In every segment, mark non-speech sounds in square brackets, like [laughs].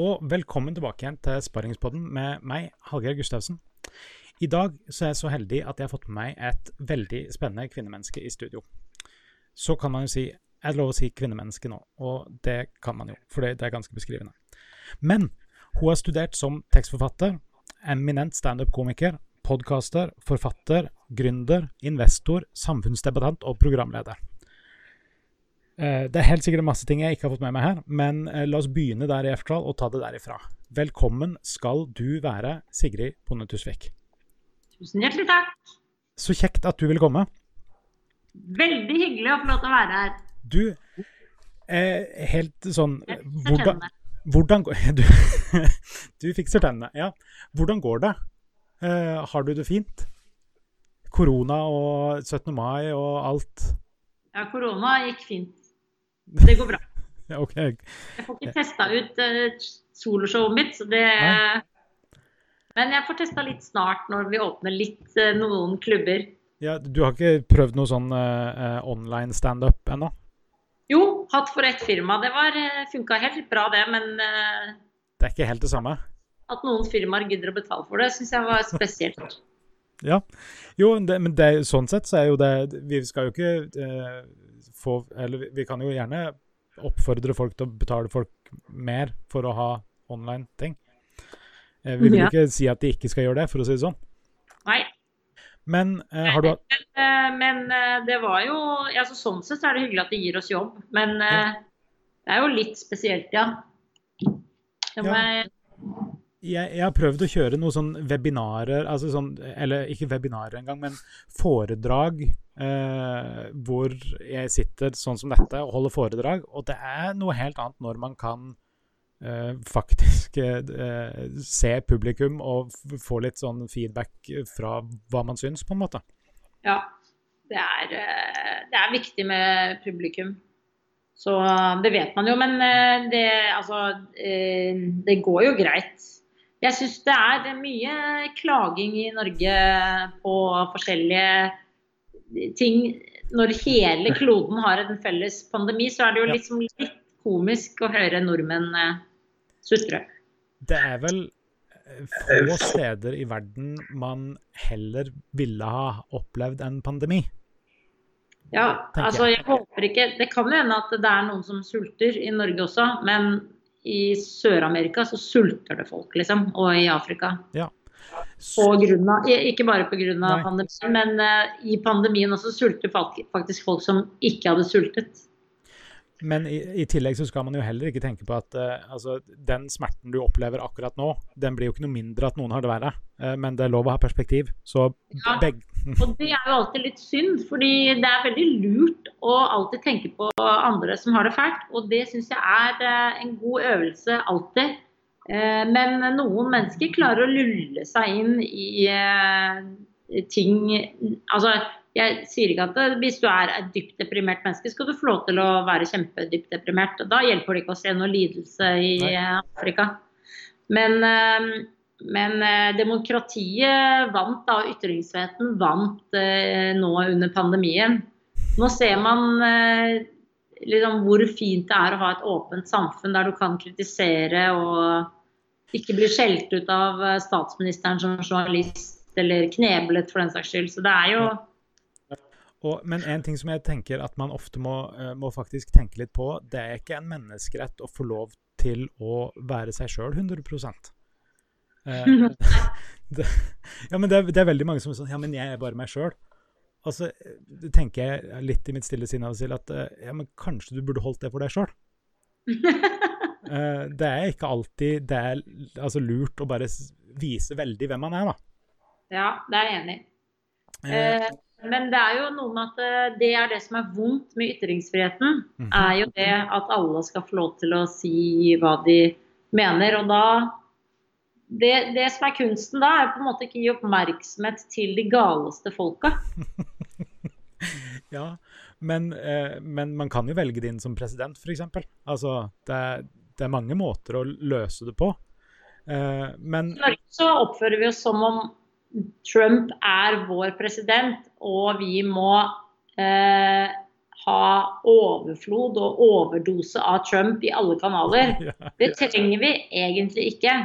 Og velkommen tilbake igjen til Sparringspodden med meg, Hallgeir Gustavsen. I dag så er jeg så heldig at jeg har fått med meg et veldig spennende kvinnemenneske i studio. Så kan man jo si Jeg lov å si kvinnemenneske nå, og det kan man jo, for det, det er ganske beskrivende. Men hun har studert som tekstforfatter, eminent standup-komiker, podkaster, forfatter, gründer, investor, samfunnsdebattant og programleder. Eh, Det er helt sikkert masse ting jeg ikke har fått med meg her, men eh, la oss begynne der i Efterhall og ta det derifra. Velkommen skal du være, Sigrid Bonde Tusvik. Tusen hjertelig takk. Så kjekt at du ville komme. Veldig hyggelig å få lov til å være her. Du, eh, helt sånn hvordan, hvordan går [laughs] du, du fikser tennene, ja. Hvordan går det? Eh, har du det fint? Korona og 17. mai og alt? Ja, korona gikk fint. Det går bra. [laughs] okay. Jeg får ikke testa ut uh, soloshowet mitt, så det Nei. Men jeg får testa litt snart når vi åpner litt uh, noen klubber. Ja, du har ikke prøvd noe sånn uh, online standup ennå? Jo, hatt for ett firma. Det var funka helt bra, det. Men uh, Det er ikke helt det samme? at noen firmaer gidder å betale for det, syns jeg var spesielt. Ja. Jo, det, men det, sånn sett så er jo det Vi skal jo ikke eh, få Eller vi- kan jo gjerne oppfordre folk til å betale folk mer for å ha online ting. Eh, vi vil Ja. ikke si at de ikke skal gjøre det, for å si det sånn. Nei. Men eh, har du hatt Men, eh, men eh, det var jo altså Sånn sett så er det hyggelig at de gir oss jobb, men eh, det er jo litt spesielt, ja. Det må Ja. jeg jeg, jeg har prøvd å kjøre noen sånn webinarer, altså sånn, eller ikke webinarer engang, men foredrag eh, hvor jeg sitter sånn som dette og holder foredrag. Og det er noe helt annet når man kan eh, faktisk eh, se publikum og få litt sånn feedback fra hva man syns, på en måte. Ja. Det er, eh, det er viktig med publikum. Så det vet man jo. Men eh, det, altså, eh, det går jo greit. Jeg syns det er mye klaging i Norge på forskjellige ting. Når hele kloden har en felles pandemi, så er det jo liksom litt komisk å høre nordmenn eh, sutre. Det er vel eh, få steder i verden man heller ville ha opplevd en pandemi. Ja, altså jeg håper ikke Det kan jo hende at det er noen som sulter i Norge også, men i Sør-Amerika så sulter det folk, liksom. Og i Afrika. På grunn av, ikke bare pga. Pandemien, men uh, i pandemien også sulter faktisk folk som ikke hadde sultet. Men i, i tillegg så skal man jo heller ikke tenke på at uh, altså, den smerten du opplever akkurat nå, den blir jo ikke noe mindre at noen har det verre. Uh, men det er lov å ha perspektiv. Så Ja. begge Og det er jo alltid litt synd, fordi det er veldig lurt å alltid tenke på andre som har det fælt. Og det syns jeg er eh, en god øvelse alltid. Eh, Men noen mennesker klarer å lulle seg inn i eh, ting Altså, jeg sier ikke at hvis du er et dypt deprimert menneske, skal du få lov til å være kjempedypt deprimert. Da hjelper det ikke å se noe lidelse i Afrika. Men, men eh, demokratiet vant da, og ytringsfriheten vant eh, nå under pandemien. Nå ser man eh, liksom hvor fint det er å ha et åpent samfunn der du kan kritisere og ikke bli skjelt ut av statsministeren som journalist eller kneblet for den saks skyld. Så det er jo og, Men en ting som jeg tenker at man ofte må, må faktisk tenke litt på, det er ikke en menneskerett å få lov til å være seg sjøl 100 eh, det, Ja, men det er, det er veldig mange som er sånn Ja, men jeg er bare meg sjøl. Og så tenker jeg litt i mitt stille sinn av og til at eh, ja, men kanskje du burde holdt det for deg sjøl. [laughs] Eh, det er ikke alltid det er altså, lurt å bare vise veldig hvem man er, da. Ja, det er jeg enig i. Eh, Men det er jo noe med at det er det som er vondt med ytringsfriheten. mhm. er jo det at alle skal få lov til å si hva de mener. Og da det, det som er kunsten da, er på en måte ikke å gi oppmerksomhet til de galeste folka. [laughs] Ja, men, eh, men man kan jo velge det inn som president, f.eks. Altså, det, er- det er mange måter å løse det på. Eh, men I Norge så oppfører vi oss som om Trump er vår president, og vi må eh, ha overflod og overdose av Trump i alle kanaler. [laughs] Det trenger vi egentlig ikke.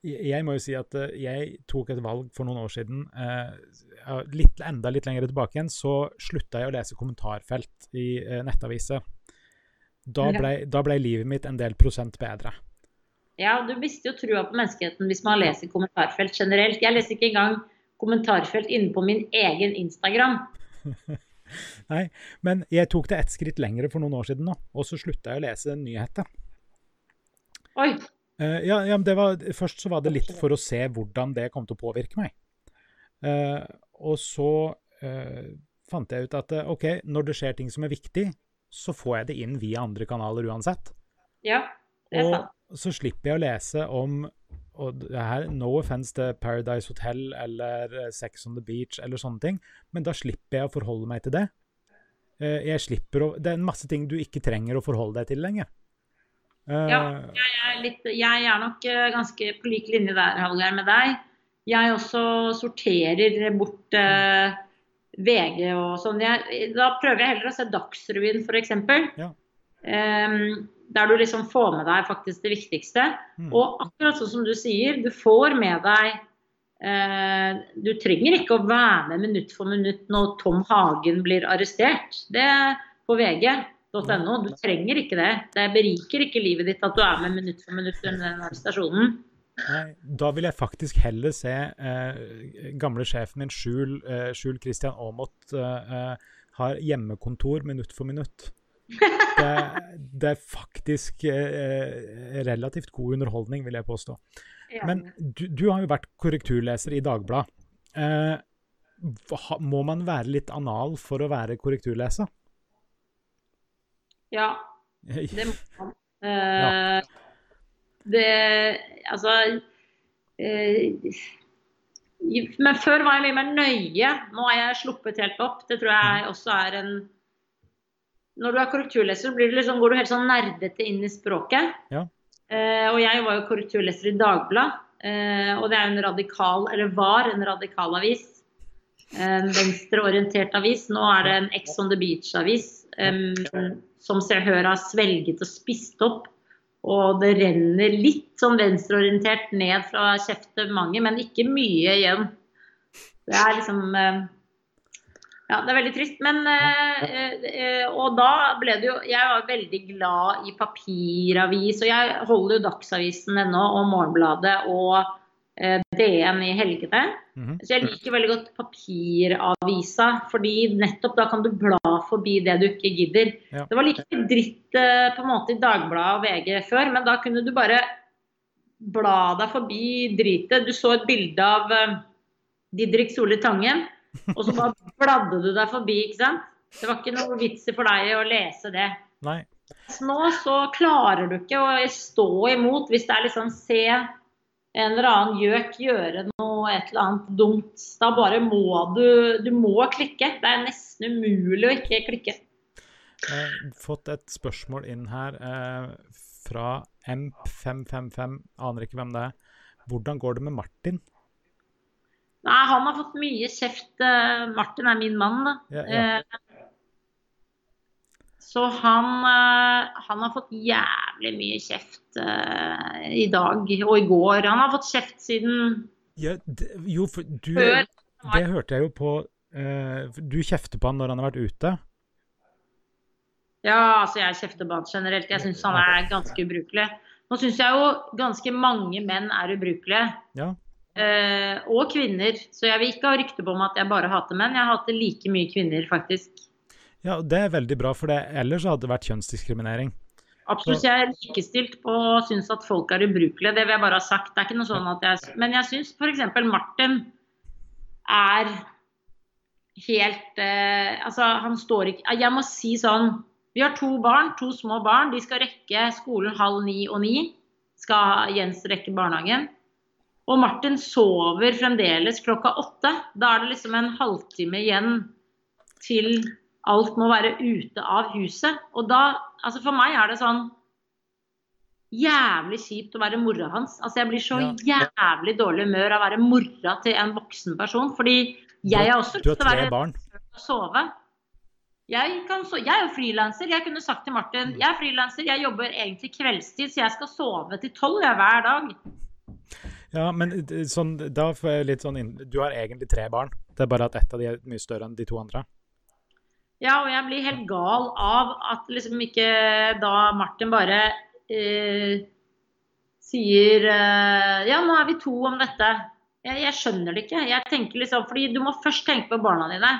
Jeg må jo si at eh, jeg tok et valg for noen år siden. eh, litt, enda litt lenger tilbake igjen, så slutta jeg å lese kommentarfelt i eh, nettaviser. Da blei ble, ble livet mitt en del prosent bedre. Ja, du mister jo trua på menneskeheten hvis man leser kommentarfelt generelt. Jeg leser ikke engang kommentarfelt inne på min egen Instagram. [laughs] Nei, men jeg tok det ett skritt lengre for noen år siden nå, og så slutta jeg å lese nyheter. Oi, Eh, ja, ja, men det var, først så var det litt for å se hvordan det kom til å påvirke meg. Uh, og så uh, fant jeg ut at OK, når det skjer ting som er viktig, så får jeg det inn via andre kanaler uansett. ja, det er sant. Og så slipper jeg å lese om og det her, No offense til Paradise Hotel eller Sex on the Beach eller sånne ting, men da slipper jeg å forholde meg til det. Jeg slipper å Det er en masse ting du ikke trenger å forholde deg til lenger. Eh, Ja, jeg er, litt, jeg er nok eh, ganske på lik linje der, Hallgeir, med deg. Jeg også sorterer bort eh, VG og sånn. Jeg, da prøver jeg heller å se Dagsrevyen, f.eks. Ja. Um, der du liksom får med deg faktisk det viktigste. Mm. Og akkurat sånn som du sier, du får med deg eh, Du trenger ikke å være med minutt for minutt når Tom Hagen blir arrestert. Det på vg.no. Du trenger ikke det. Det beriker ikke livet ditt at du er med minutt for minutt under den arrestasjonen. Nei, da vil jeg faktisk heller se eh, gamle sjefen min, Skjul, eh, Skjul Christian Aamodt, eh, eh, har hjemmekontor minutt for minutt. Det, det er faktisk eh, relativt god underholdning, vil jeg påstå. Men du, du har jo vært korrekturleser i Dagbladet. Eh, må man være litt anal for å være korrekturleser? Ja, det må man. Eh, Det Altså uh, Men før var jeg mye mer nøye. Nå har jeg sluppet helt opp. Det tror jeg også er en Når du er korrekturleser, blir du liksom, går du helt sånn nerdete inn i språket. Ja. Eh, og jeg var jo korrekturleser i Dagbladet. Eh, og det er en radikal, eller var en radikal avis. En venstreorientert avis. Nå er det en Ex on the Beach-avis. Em, som Se og Hør har svelget og spist opp. Og det renner litt sånn venstreorientert ned fra kjeftet mange, men ikke mye igjen. Det er liksom eh, Ja, det er veldig trist. Men eh, eh, Og da ble det jo Jeg var veldig glad i papiravis, og jeg holder jo Dagsavisen ennå, og Morgenbladet og eh, DN i helgene. Mhm. Så jeg liker veldig godt papiravisa, fordi nettopp da kan du bla forbi det du ikke gidder. Ja. Det var like dritt eh, på en måte i Dagbladet og VG før, men da kunne du bare bla deg forbi dritet. Du så et bilde av eh, Didrik Solli Tangen, og så bare [laughs] bladde du deg forbi, ikke sant. Det var ikke noe vits for deg å lese det. Nei. Nå så klarer du ikke å stå imot hvis det er liksom se en eller annen gjøk gjøre noe et eller annet dumt. Da bare må du Du må klikke. Det er nesten umulig å ikke klikke. Jeg har fått et spørsmål inn her eh, fra MP555, aner ikke hvem det er. Hvordan går det med Martin? Nei, han har fått mye kjeft. eh, Martin er min mann, da. Ja, ja. Eh, Så han, eh, han har fått jævlig mye kjeft uh, i dag og i går. Han har fått kjeft siden Ja, det, jo, for du før. Det hørte jeg jo på uh, Du kjefter på han når han har vært ute. Ja, altså jeg kjefter på han generelt. Jeg syns han er ganske ubrukelig. Nå syns jeg jo ganske mange menn er ubrukelige. Ja. Uh, og kvinner. Så jeg vil ikke ha rykte på meg at jeg bare hater menn. Jeg hater like mye kvinner, faktisk. Ja, det er veldig bra, for det ellers hadde det vært kjønnsdiskriminering. Absolutt. Jeg er likestilt på å synes at folk er ubrukelige. Det vil jeg bare ha sagt. Det er ikke noe sånn at jeg Men jeg syns f.eks. Martin er helt eh, Altså, han står ikke Jeg må si sånn Vi har to barn, to små barn. De skal rekke skolen halv ni og ni. Skal Jens rekke barnehagen. Og Martin sover fremdeles klokka åtte. Da er det liksom en halvtime igjen til alt må være ute av huset. Og da, altså for meg er det sånn jævlig kjipt å være mora hans. Altså jeg blir så jævlig dårlig humør av å være mora til en voksen person. Fordi jeg har også lyst til å være barn. og sove. Jeg, kan så, jeg er jo frilanser. Jeg kunne sagt til Martin jeg er frilanser, jeg jobber egentlig kveldstid, så jeg skal sove til tolv hver dag. Ja, men sånn, da får jeg litt sånn inn, Du har egentlig tre barn. Det er bare at ett av de er mye større enn de to andre. Ja, og jeg blir helt gal av at liksom ikke da Martin bare eh, sier eh, Ja, nå er vi to om dette. Jeg, jeg, skjønner det ikke. Jeg tenker liksom, fordi Du må først tenke på barna dine.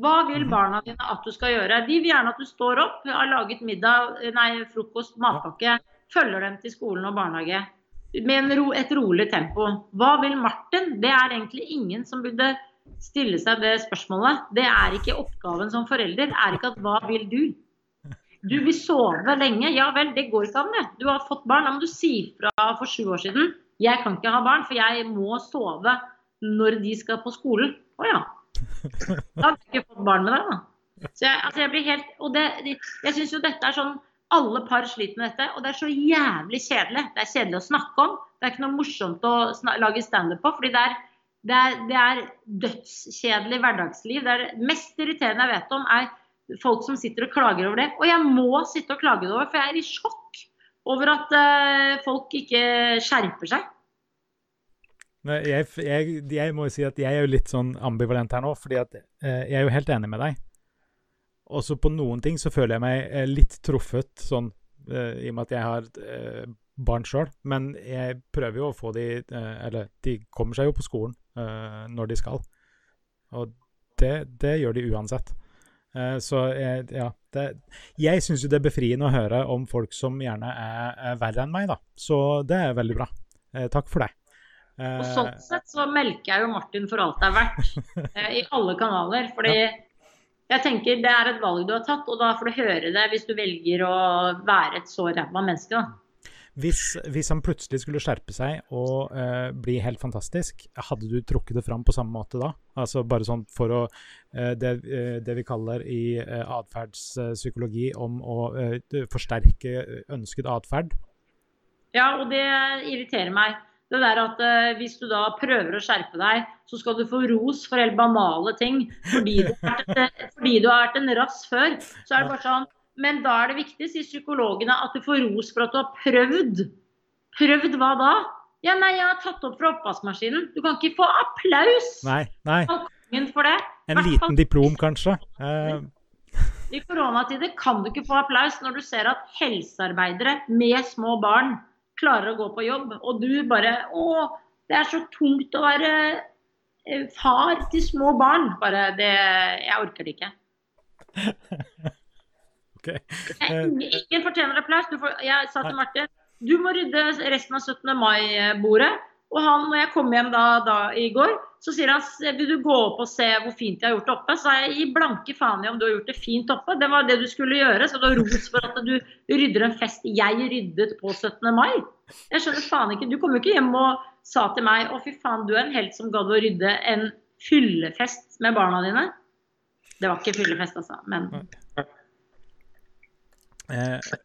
Hva vil mhm. barna dine at du skal gjøre? De vil gjerne at du står opp, har laget middag, nei, frokost, matpakke, følger dem til skolen og barnehage med ro, et rolig tempo. Hva vil Martin? Det er egentlig ingen som burde stille seg det spørsmålet. Det er ikke oppgaven som forelder. Er ikke at 'hva vil du'? Du vil sove lenge. Ja vel, det går ikke an, det. Du har fått barn. Da må du si fra for sju år siden. 'Jeg kan ikke ha barn, for jeg må sove når de skal på skolen'. Å ja. Da har du ikke fått barn med deg, da. Så jeg, altså jeg blir helt Og det, jeg syns jo dette er sånn alle par sliter med dette, og det er så jævlig kjedelig. Det er kjedelig å snakke om. Det er ikke noe morsomt å lage standup på. fordi det er, det, er, det er, dødskjedelig hverdagsliv. Det, er det mest irriterende jeg vet om, er folk som sitter og klager over det. Og jeg må sitte og klage det over, for jeg er i sjokk over at uh, folk ikke skjerper seg. Jeg, jeg, jeg, må jo si at jeg er jo litt sånn ambivalent her nå, fordi at uh, jeg er jo helt enig med deg. Og så på noen ting så føler jeg meg eh, litt truffet, sånn uh, i og med at jeg har barn sjøl. Men jeg prøver jo å få de Eller de kommer seg jo på skolen når de skal. Og det, det gjør de uansett. så jeg, ja det, Jeg syns jo det er befriende å høre om folk som gjerne er, er verre enn meg, da. Så det er veldig bra. takk for det. Og sånn sett så melker jeg jo Martin for alt det er verdt, [laughs] i alle kanaler. Fordi ja jeg tenker Det er et valg du har tatt, og da får du høre det hvis du velger å være et så ræva menneske. da. Hvis, hvis, han plutselig skulle skjerpe seg og uh, bli helt fantastisk, hadde du trukket det fram på samme måte da? Altså bare sånn for å uh, det, uh, det, vi kaller i atferdspsykologi om å forsterke ønsket atferd? Ja, og det irriterer meg. Det der at Hvis du da prøver å skjerpe deg, så skal du få ros for helt banale ting. Fordi du vært, fordi du har vært en rass før. så er det bare sånn, Men da er det viktig, sier psykologene, at du får ros for at du har prøvd. Prøvd hva da? Ja, nei, jeg har tatt opp fra oppvaskmaskinen. Du kan ikke få applaus nei, nei. for det. En liten diplom, kanskje. Uh... I koronatider kan du ikke få applaus når du ser at helsearbeidere med små barn klarer å gå på jobb. Og du bare Å, det er så tungt å være eh, far til små barn. Bare det Jeg orker det ikke. [laughs] okay. ingen, ingen, fortjener applaus. Får, jeg sa til Martin du må rydde resten av 17. mai-bordet. Og han, når jeg kom hjem da, da, i går, så sier han vil du gå opp og se hvor fint jeg har gjort det oppe. Så sa jeg gi blanke faen i om du har gjort det fint oppe. Det var det du skulle gjøre. Så du har ros for at du rydder en fest jeg ryddet på 17. mai. Jeg skjønner faen ikke. Du kom jo ikke hjem og sa til meg å fy faen, du er en helt som gadd å rydde en fyllefest med barna dine. Det var ikke fyllefest, altså, men eh,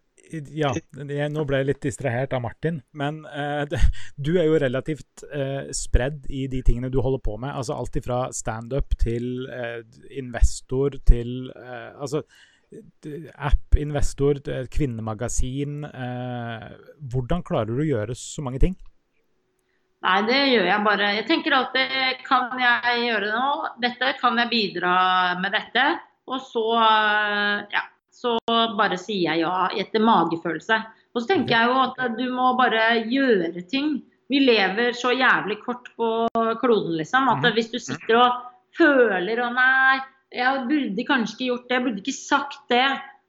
ja, jeg, nå ble jeg litt distrahert av Martin. Men eh, det, [laughs] du er jo relativt eh, spredd i de tingene du holder på med. Altså alt ifra standup til eh, investor til Altså app, investor, kvinnemagasin. hvordan klarer du å gjøre så mange ting? Nei, det gjør jeg bare. Jeg tenker alltid kan jeg gjøre nå? Dette kan jeg bidra med dette. Og så, ja så bare sier jeg ja etter magefølelse. Og så tenker jeg jo at du må bare gjøre ting. Vi lever så jævlig kort på kloden, liksom. At mhm. hvis du sitter og føler og nei, jeg burde kanskje ikke gjort det, jeg burde ikke sagt det.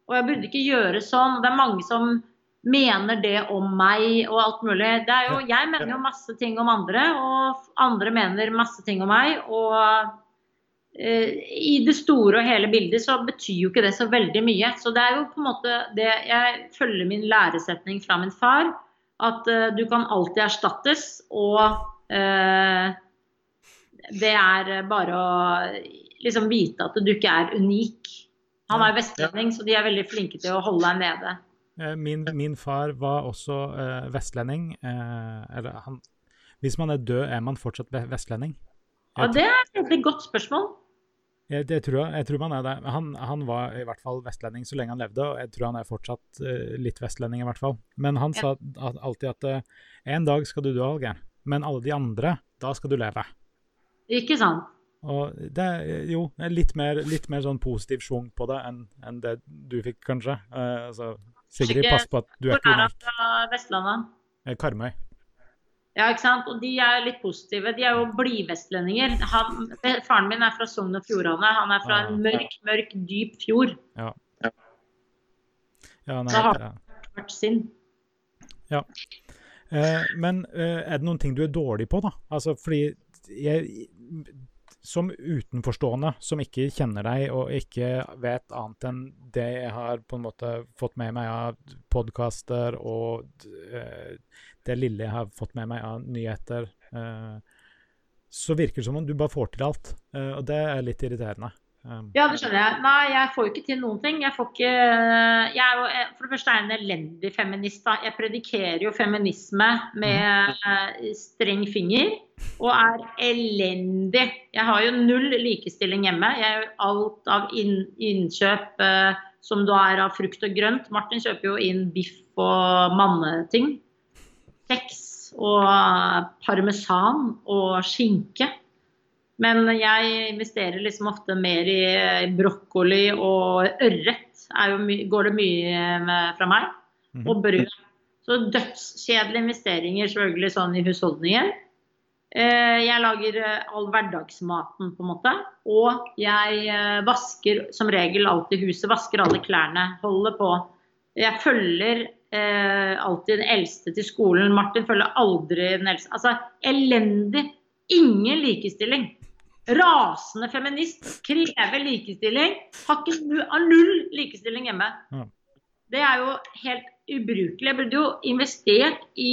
Og jeg burde ikke gjøre sånn. Det er mange som mener det om meg og alt mulig. Det jo, jeg mener jo masse ting om andre, og andre mener masse ting om meg. Og i det store og hele bildet så betyr jo ikke det så veldig mye. Så det er jo på en måte det Jeg følger min læresetning fra min far. At uh, du kan alltid erstattes, og uh, det er bare å liksom vite at du ikke er unik. Han er vestlending, så de er veldig flinke til å holde deg nede. Min, min far var også uh, vestlending. eller han Hvis man er død, er man fortsatt vestlending? Ja, Det er et veldig godt spørsmål. Jeg, det tror jeg, jeg tror man er det. Han, han var i hvert fall vestlending så lenge han levde, og jeg tror han er fortsatt uh, litt vestlending, i hvert fall. Men han ja. sa at, alltid at uh, en dag skal du dø, Alger, men alle de andre, da skal du leve. Ikke sant? Og det er jo litt mer, litt mer sånn positiv schwung på det enn en det du fikk, kanskje. Uh, altså, Sigrid, pass på at du er ikke unik. Hvor er han fra Vestlandet? Karmøy. Ja, ikke sant? Og de er litt positive. De er jo blidvestlendinger. Faren min er fra Sogn og Fjordane. Han er fra en mørk, mørk, dyp fjord. Ja. ja nei, Så har han vært sin. Ja. Eh, men eh, er det noen ting du er dårlig på, da? Altså, fordi jeg som utenforstående, som ikke kjenner deg og ikke vet annet enn det jeg har på en måte fått med meg av podkaster og uh, det lille jeg har fått med meg av nyheter, uh, så virker det som om du bare får til alt. Uh, og det er litt irriterende. Um, ja, det skjønner jeg. Nei, jeg får jo ikke til noen ting. Jeg får ikke jeg er jo, For det første er jeg en elendig feminist. da. Jeg predikerer jo feminisme med mm. streng finger. Og er elendig. Jeg har jo null likestilling hjemme. Jeg gjør alt av inn, innkjøp som da er av frukt og grønt. Martin kjøper jo inn biff og manneting. Kjeks og parmesan og skinke. Men jeg investerer liksom ofte mer i brokkoli og ørret. går det mye med, fra meg. Mhm. Og brød. Så dødskjedelige investeringer selvfølgelig sånn i husholdninger. Eh, jeg lager eh, all hverdagsmaten, på en måte. Og jeg eh, vasker som regel alltid huset. Vasker alle klærne. Holder på. Jeg følger eh, alltid den eldste til skolen. Martin følger aldri den eldste. Altså elendig. Ingen likestilling rasende feminist, krever likestilling. Har, ikke, null likestilling hjemme. Ja. Det er jo helt ubrukelig. Jeg burde jo investert i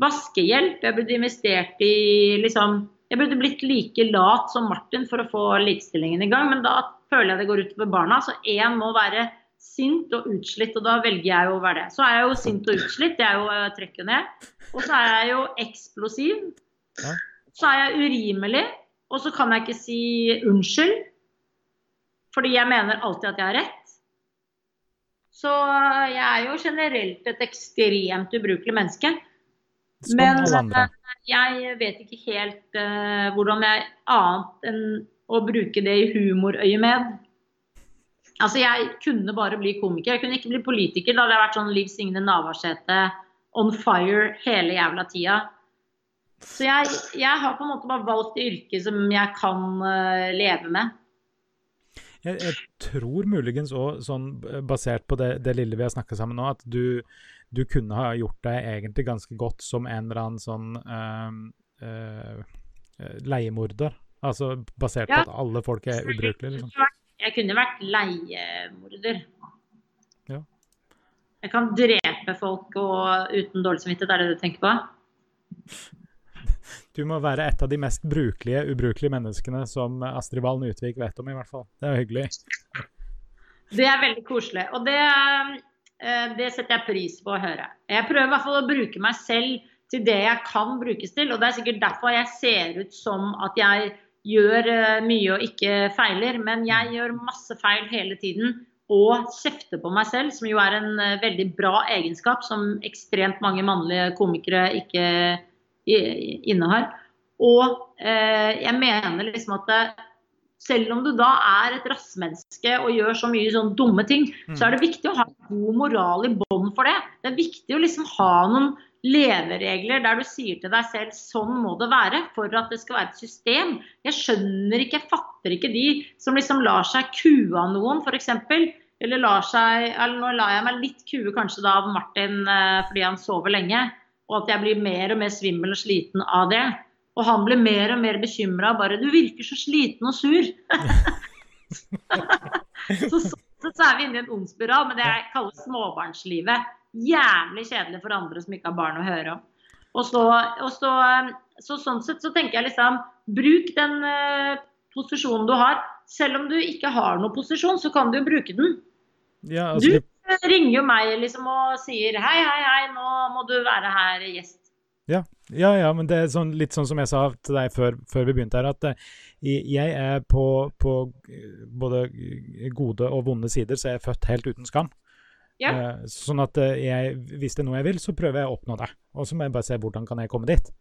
vaskehjelp. Jeg burde investert i liksom Jeg burde blitt like lat som Martin for å få likestillingen i gang. Men da føler jeg det går utover barna. Så én må være sint og utslitt, og da velger jeg jo å være det. Så er jeg jo sint og utslitt, det er jo å trekke ned. Og så er jeg jo eksplosiv. Så er jeg urimelig. Og så kan jeg ikke si unnskyld, fordi jeg mener alltid at jeg har rett. Så jeg er jo generelt et ekstremt ubrukelig menneske. Som Men eh, jeg vet ikke helt uh, hvordan jeg annet enn å bruke det i humorøyemed. Altså, jeg kunne bare bli komiker. Jeg kunne ikke bli politiker. Da hadde jeg vært sånn Liv Signe Navarsete on fire hele jævla tida. Så jeg, jeg, har på en måte bare valgt yrke som jeg kan uh, leve med. Jeg, jeg, tror muligens òg, sånn basert på det, det, lille vi har snakka sammen nå, at du, du, kunne ha gjort deg egentlig ganske godt som en eller annen sånn uh, uh, leiemorder. Altså basert ja. på at alle folk er ubrukelige, liksom. Jeg kunne vært leiemorder. Ja. Jeg kan drepe folk og, uten dårlig samvittighet, er det det du tenker på? Du må være et av de mest brukelige, ubrukelige menneskene som Astrid Valen Utvik vet om, i hvert fall. Det er hyggelig. Det er veldig koselig. Og det, eh, det setter jeg pris på å høre. Jeg prøver i hvert fall å bruke meg selv til det jeg kan brukes til. Og det er sikkert derfor jeg ser ut som at jeg gjør eh, mye og ikke feiler. Men jeg gjør masse feil hele tiden. Og kjefter på meg selv, som jo er en eh, veldig bra egenskap som ekstremt mange mannlige komikere ikke innehar. Og eh, jeg mener liksom at det, selv om du da er et rassmenneske og gjør så mye sånn dumme ting, mm. så er det viktig å ha god moral i bånd for det. Det er viktig å liksom ha noen leveregler der du sier til deg selv sånn må det være for at det skal være et system. Jeg skjønner ikke, jeg fatter ikke de som liksom lar seg kue av noen, f.eks. Eller lar seg Eller nå lar jeg meg litt kue kanskje da av Martin eh, fordi han sover lenge og at jeg blir mer og mer svimmel og sliten av det. Og han blir mer og mer bekymra. Bare 'Du virker så sliten og sur'. [laughs] så, så, så, er vi inne i en ond spiral men det jeg kaller småbarnslivet. Jævlig kjedelig for andre som ikke har barn å høre om. Og så, og så, så sånn sett så tenker jeg liksom Bruk den uh, posisjonen du har. Selv om du ikke har noen posisjon, så kan du jo bruke den. Ja, altså, du ringer jo meg liksom og sier hei, hei, hei, nå må du være her gjest. Ja, ja, ja, men det er sånn, litt sånn som jeg sa til deg før, før vi begynte her, at uh, jeg er på, på, både gode og vonde sider, så jeg er født helt uten skam. Ja. Sånn at jeg, hvis det er noe jeg vil, så prøver jeg å oppnå det. Og så må jeg bare se hvordan kan jeg komme dit.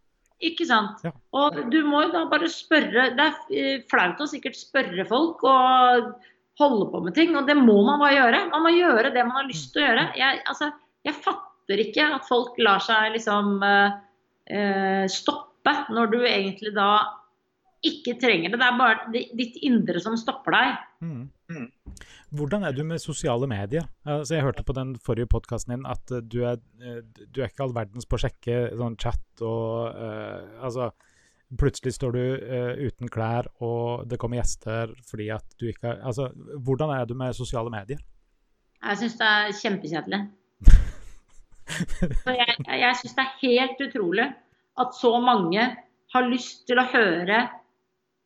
Ikke sant. Ja. Og du må jo da bare spørre Det er flaut å sikkert spørre folk og holde på med ting, og det må man bare gjøre. Man må gjøre det man har lyst til å gjøre. Jeg, altså, jeg fatter ikke at folk lar seg liksom eh, stoppe når du egentlig da ikke trenger det. Det er bare ditt indre som stopper deg. Mm. Mm. Hvordan er du med sosiale medier? Altså, jeg hørte på den forrige podkasten din at du er, du er, ikke all verdens på å sjekke sånn chat og uh, Altså, plutselig står du uh, uten klær, og det kommer gjester fordi at du ikke har Altså, hvordan er du med sosiale medier? Jeg syns det er kjempekjedelig. [laughs] Jeg jeg syns det er helt utrolig at så mange har lyst til å høre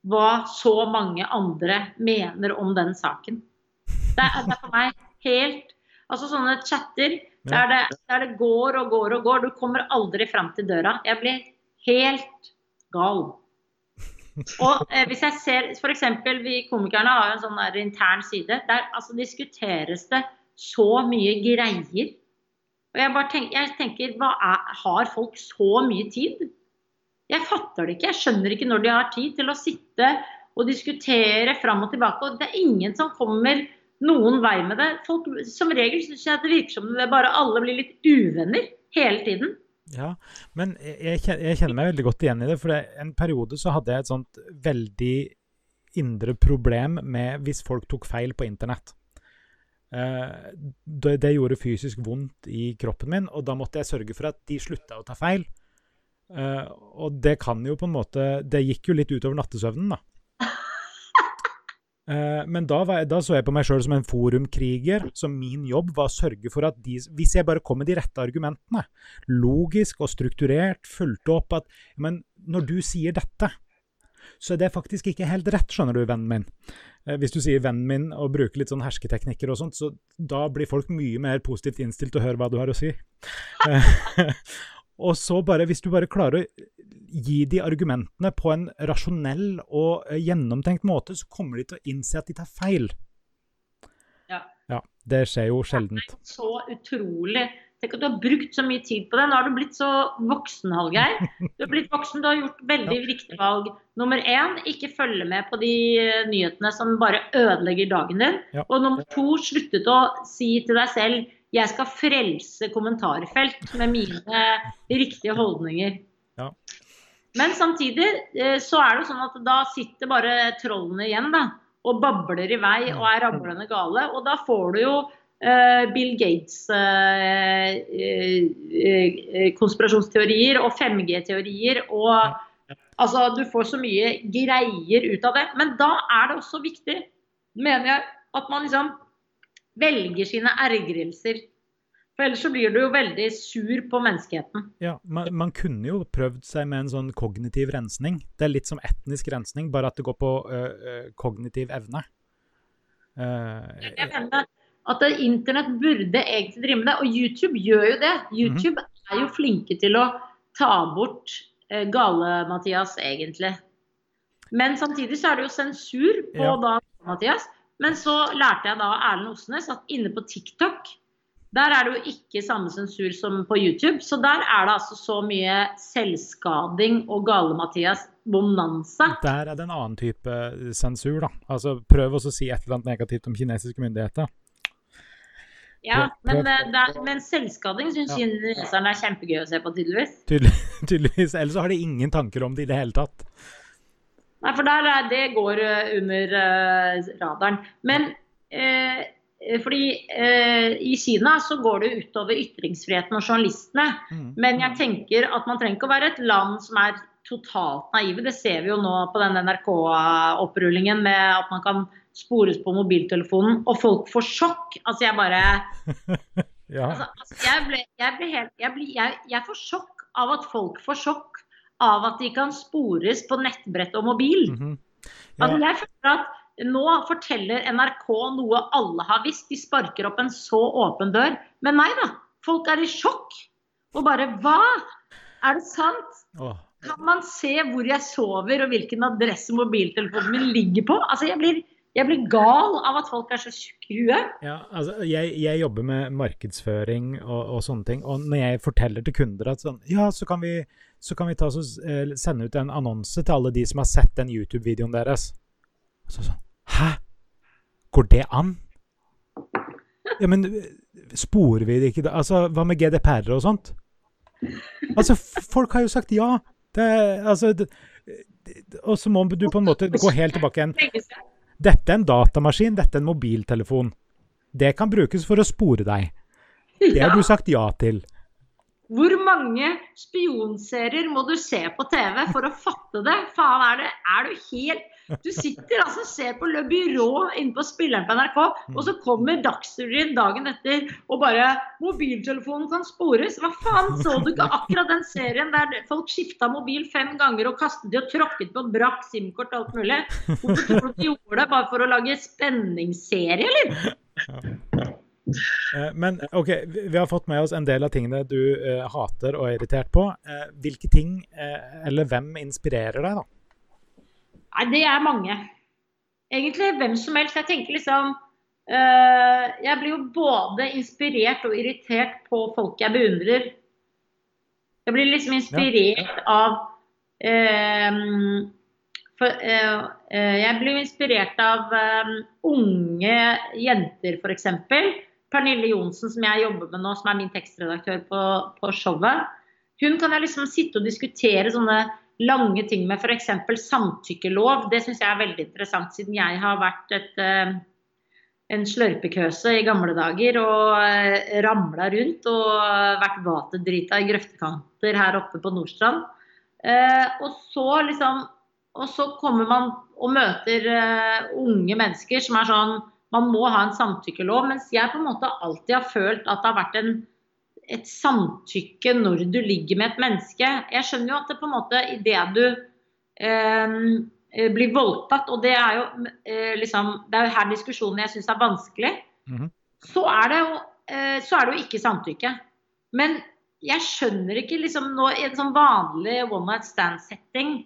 hva så mange andre mener om den saken. Det er, det er for meg helt Altså sånne chatter der det, der det, går og går og går. Du kommer aldri fram til døra. Jeg blir helt gal. Og eh, hvis jeg ser F.eks. vi komikerne har jo en sånn der intern side. Der altså, diskuteres det så mye greier. Og jeg bare tenker, jeg tenker er, Har folk så mye tid? Jeg fatter det ikke. Jeg skjønner ikke når de har tid til å sitte og diskutere fram og tilbake. Og det er ingen som kommer noen vei med det. Folk, som regel syns jeg det virker som det bare alle blir litt uvenner hele tiden. Ja, men jeg, jeg kjenner meg veldig godt igjen i det. For en periode så hadde jeg et sånt veldig indre problem med hvis folk tok feil på internett. Uh, det, det, gjorde fysisk vondt i kroppen min, og da måtte jeg sørge for at de slutta å ta feil. Uh, og det kan jo på en måte Det gikk jo litt utover nattesøvnen, da. Uh, men da, jeg, da, så jeg på meg sjøl som en forumkriger. Så min jobb var å sørge for at de Hvis jeg bare kom med de rette argumentene, logisk og strukturert, fulgte opp at Men når du sier dette, så er det faktisk ikke helt rett, skjønner du, vennen min. Uh, hvis du sier 'vennen min' og bruker litt sånn hersketeknikker og sånt, så da blir folk mye mer positivt innstilt til å høre hva du har å si. [laughs] Og så bare, hvis du bare klarer å gi de argumentene på en rasjonell og eh, gjennomtenkt måte, så kommer de til å innse at de tar feil. Ja. ja det skjer jo sjeldent. Så utrolig. Tenk at du har brukt så mye tid på det. Nå har du blitt så voksen, Hallgeir. Du har blitt voksen, du har gjort veldig ja. riktige valg. Nummer én, ikke følge med på de eh, nyhetene som bare ødelegger dagen din. Ja. Og nummer to, sluttet å si til deg selv jeg skal frelse kommentarfelt med mine riktige holdninger. Ja. Men samtidig eh, så er det sånn at da sitter bare trollene igjen da, og babler i vei og er rablende gale. Og da får du jo uh, Bill Gates uh, uh, konspirasjonsteorier og 5G-teorier og Altså, du får så mye greier ut av det. Men da er det også viktig, mener jeg, at man liksom velger sine ergrelser. For ellers så blir du jo veldig sur på menneskeheten. Ja, man, man, kunne jo prøvd seg med en sånn kognitiv rensning. Det er litt som etnisk rensning, bare at det går på uh, uh, kognitiv evne. Uh, jeg mener at Internett burde egentlig drive med det, og YouTube gjør jo det. YouTube mm -hmm. er jo flinke til å ta bort Gale-Mathias, egentlig. Men samtidig så er det jo sensur på ja. da Mathias. Men så lærte jeg da Erlend Osnes at inne på TikTok der er det jo ikke samme sensur som på YouTube. Så der er det altså så mye selvskading og Gale-Mathias bonanza. Der er det en annen type sensur, da. Altså prøv også å si et eller annet negativt om kinesiske myndigheter. Ja, men, det, er, men selvskading syns ja. kineserne er kjempegøy å se på, tydeligvis. Tydelig, [laughs] tydeligvis. Ellers så har de ingen tanker om det i det hele tatt. Nei, for der, det går eh, under uh, radaren. Men Eh, fordi eh, I Kina så går det utover ytringsfriheten og journalistene. Mm. Men jeg tenker at man trenger ikke å være et land som er totalt naive. Det ser vi jo nå på den NRK-opprullingen med at man kan spores på mobiltelefonen, og folk får sjokk. Altså jeg bare [laughs] ja. altså, altså, jeg, ble, jeg, ble helt, jeg, ble, jeg, jeg får sjokk av at folk får sjokk av at de kan spores på nettbrett og mobil. Mm -hmm. ja. altså, jeg føler at nå forteller NRK noe alle har visst. De sparker opp en så åpen dør. Men nei da. Folk er i sjokk. Og bare Hva Er det sant? Åh. Kan man se hvor jeg sover og hvilken adresse mobiltelefonen min ligger på? Altså, jeg blir, jeg blir gal av at folk er så tjukke i huet. Ja, altså, jeg, jeg jobber med markedsføring og, og sånne ting, og når jeg forteller til kunder at sånn, ja, så kan vi, så kan vi ta, så, eh, sende ut en annonse til alle de som har sett den YouTube-videoen deres. Så sånn, hæ? Går det an? Ja, men eh, sporer vi det ikke da? Altså, hva med GDPR og sånt? Altså, folk har jo sagt ja. Det, altså, det, det- og så må du på en måte gå helt tilbake igjen. Dette er en datamaskin, dette er en mobiltelefon. Det kan brukes for å spore deg. Det har du sagt ja til. Hvor mange spionserier må du se på TV for å fatte det? Faen, er, det, er du helt Du sitter altså og ser på Le Byrå inne på spilleren på NRK, og så kommer Dagsrevyen dagen etter og bare 'Mobiltelefonen kan spores'. Hva faen, så du ikke akkurat den serien der folk skifta mobil fem ganger og kastet de og tråkket på brakk SIM-kort og alt mulig? Hvorfor tror du de gjorde det? Bare for å lage spenningsserie, eller? Eh, Men OK, vi har fått med oss en del av tingene du uh, hater og er irritert på. Uh, hvilke ting uh, eller hvem inspirerer deg, da? Nei, det er mange. Egentlig hvem som helst. Jeg tenker liksom øh, Jeg blir jo både inspirert og irritert på folk jeg beundrer. Jeg blir liksom inspirert av øhm, for, øh, øh, Jeg blir inspirert av unge jenter, f.eks. Pernille Johnsen, som jeg jobber med nå, som er min tekstredaktør på, på showet. Hun kan jeg liksom sitte og diskutere sånne lange ting med f.eks. samtykkelov. Det syns jeg er veldig interessant, siden jeg har vært et, eh, en slørpekøse i gamle dager og uh, ramla rundt og vært vaterdrita i grøftekanter her oppe på Nordstrand. Eh, og så liksom Og så kommer man og møter eh, unge mennesker som er sånn Man må ha en samtykkelov. Mens jeg på en måte alltid har følt at det har vært en et samtykke når du ligger med et menneske. Jeg skjønner jo at det på en måte idet du eh, blir voldtatt, og det er jo eh, liksom Det er jo her diskusjonen jeg syns er vanskelig, Mhm. så, er det jo, eh, så er det jo ikke samtykke. Men jeg skjønner ikke liksom nå i en sånn vanlig one night stand-setting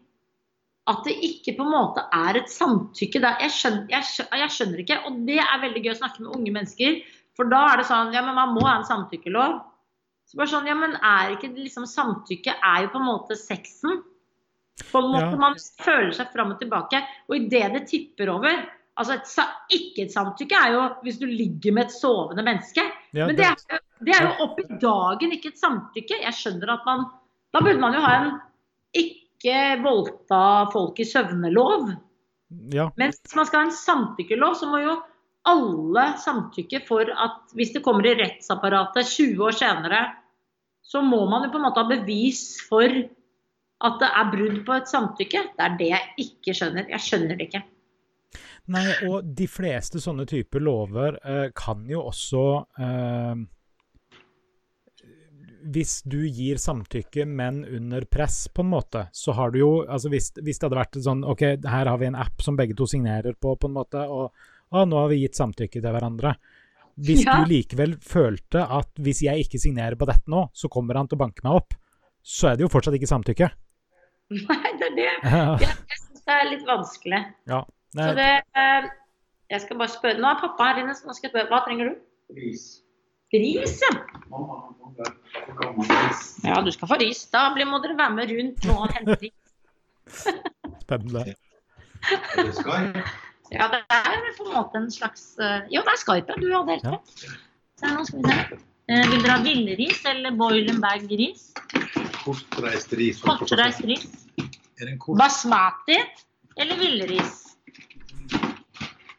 at det ikke på en måte er et samtykke der. Jeg skjønner, jeg, skjønner, jeg skjønner ikke. Og det er veldig gøy å snakke med unge mennesker. For da er det sånn Ja, men man må ha en samtykkelov. Så bare sånn, ja, men er ikke liksom Samtykke er jo på en måte sexen. På en måte Ja. Man føler seg fram og tilbake. Og idet det tipper over Altså et, ikke et samtykke er jo hvis du ligger med et sovende menneske. Ja, Men det er, jo- det er jo opp i dagen, ikke et samtykke. Jeg skjønner at man Da burde man jo ha en ikke voldta folk i søvne-lov. ja. Men hvis man skal ha en samtykkelov, så må jo alle samtykke for at hvis det kommer i rettsapparatet 20 år senere, så må man jo på en måte ha bevis for at det er brudd på et samtykke. Det er det jeg ikke skjønner. Jeg skjønner det ikke. Nei, og de fleste sånne typer lover eh, kan jo også eh, Hvis du gir samtykke, men under press, på en måte, så har du jo altså hvis, hvis det hadde vært sånn OK, her har vi en app som begge to signerer på, på en måte, og å, nå har vi gitt samtykke til hverandre. Hvis Ja. du likevel følte at hvis jeg ikke signerer på dette nå, så kommer han til å banke meg opp, så er det jo fortsatt ikke samtykke. [laughs] Nei, det er det. [laughs] Jeg, jeg syns det er litt vanskelig. Så nei, det eh, Jeg skal bare spørre Nå er pappa her inne, så nå skal jeg spørre. Hva trenger du? Ris. Ris, ja. Ja, du skal få ris. Da må dere være med rundt nå og hente ris. [laughs] spennende. Ja, det er på en måte en slags eh, Jo, det er Skype. Du hadde helt Ja. rett. Så nå skal vi se. Eh, Vil dere ha villris eller boil and bag ris? Kortreist ris. Kortreist ris. Er det en kort? Basmati eller villris?